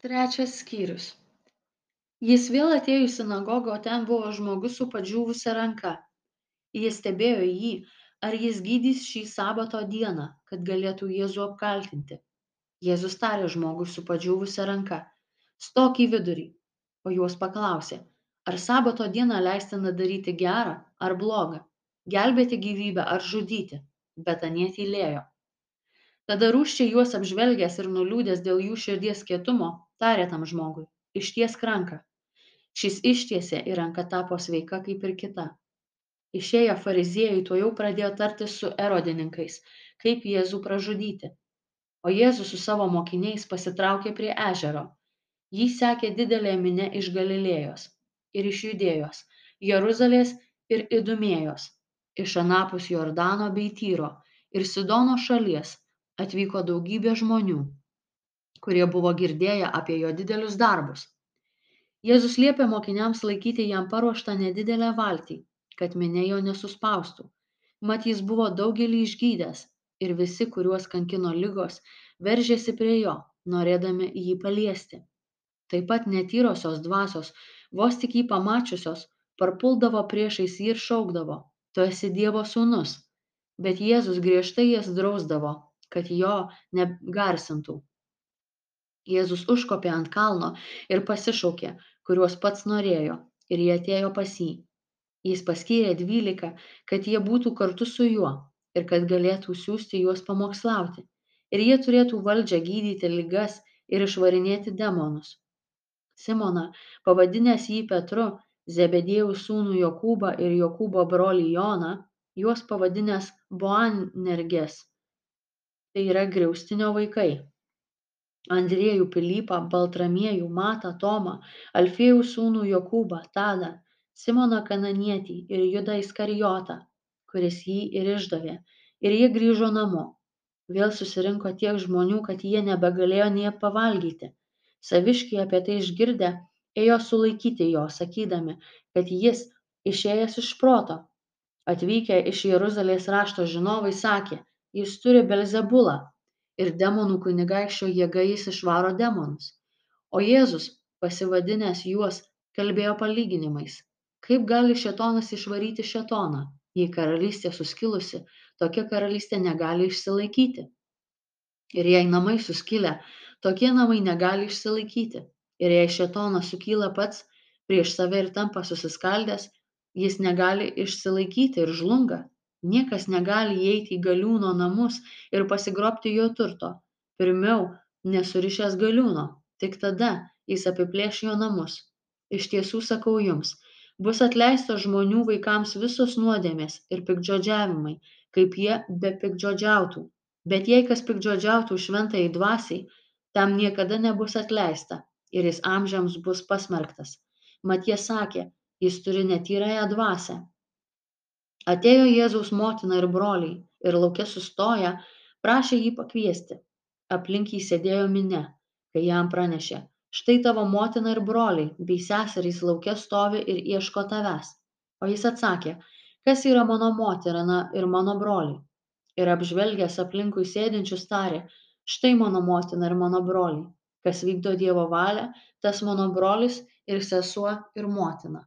Trečias skyrius. Jis vėl atėjo į sinagogą, o ten buvo žmogus su padžiūvusia ranka. Jie stebėjo jį, ar jis gydys šį sabato dieną, kad galėtų Jėzų apkaltinti. Jėzus tarė žmogui su padžiūvusia ranka, stok į vidurį, o juos paklausė, ar sabato dieną leistina daryti gerą ar blogą, gelbėti gyvybę ar žudyti, bet anie tylėjo. Tada rūščiai juos apžvelgęs ir nuliūdęs dėl jų širdies kietumo, tarė tam žmogui, ištiesk ranką. Šis ištiesė ir ranka tapo sveika kaip ir kita. Išėję fariziejai tuo jau pradėjo tartis su erodininkais, kaip Jėzų pražudyti. O Jėzus su savo mokiniais pasitraukė prie ežero. Jį sekė didelė minė iš Galilėjos ir iš Judėjos, Jeruzalės ir Idumėjos, iš Anapus Jordano bei Tyro ir Sidono šalies atvyko daugybė žmonių, kurie buvo girdėję apie jo didelius darbus. Jėzus liepė mokiniams laikyti jam paruoštą nedidelę valtį, kad minė jo nesuspaustų. Mat jis buvo daugelį išgydęs ir visi, kuriuos kankino lygos, veržėsi prie jo, norėdami jį paliesti. Taip pat netyrosios dvasios, vos tik jį pamačiusios, parpuldavo priešais jį ir šaukdavo, tu esi Dievo sūnus. Bet Jėzus griežtai jas drausdavo kad jo negarsintų. Jėzus užkopė ant kalno ir pasišaukė, kuriuos pats norėjo, ir jie atėjo pas jį. Jis paskyrė dvylika, kad jie būtų kartu su juo ir kad galėtų siūsti juos pamokslauti. Ir jie turėtų valdžią gydyti ligas ir išvarinėti demonus. Simona, pavadinęs jį Petru, Zebedėjų sūnų Jokūbą ir Jokūbo brolį Joną, juos pavadinęs Boanerges, tai yra griaustinio vaikai. Andriejų pilypą baltramiejų matą tomą alfiejų sūnų jokūbą tadą simoną kananietį ir judą iskarijotą kuris jį ir išdavė. Ir jie grįžo namo. Vėl susirinko tiek žmonių kad jie nebegalėjo nė pavalgyti. Saviškiai apie tai išgirdę ėjo sulaikyti jo sakydami kad jis išėjęs iš proto. Atvykę iš jeruzalės rašto žinovai sakė jis turi belzebulą ir demonų kunigaikščio jėga jis išvaro demonus. O Jėzus, pasivadinęs juos, kalbėjo palyginimais. Kaip gali šetonas išvaryti šetoną? Jei karalystė suskilusi, tokia karalystė negali išsilaikyti. Ir jei namai suskilę, tokie namai negali išsilaikyti. Ir jei šetonas sukyla pats prieš save ir tampa susiskaldęs, jis negali išsilaikyti ir žlunga niekas negali įeiti į galiūno namus ir pasigrobti jo turto. Pirmiau nesurišęs galiūno. Tik tada jis apiplėš jo namus. Iš tiesų sakau jums bus atleistos žmonių vaikams visos nuodėmės ir piktžodžiavimai kaip jie bepiktžodžiautų bet jei kas piktžodžiautų šventajai dvasiai tam niekada nebus atleista ir jis amžiams bus pasmerktas. Mat jie sakė jis turi netyrąją dvasią atėjo jėzaus motina ir broliai ir lauke sustoję prašė jį pakviesti. Aplink jį sėdėjo minia kai jam pranešė štai tavo motina ir broliai bei seserys lauke stovi ir ieško tavęs. O jis atsakė kas yra mano motina ir mano broliai? Ir apžvelgęs aplinkui sėdinčius tarė štai mano motina ir mano broliai. Kas vykdo dievo valią tas mano brolis ir sesuo ir motina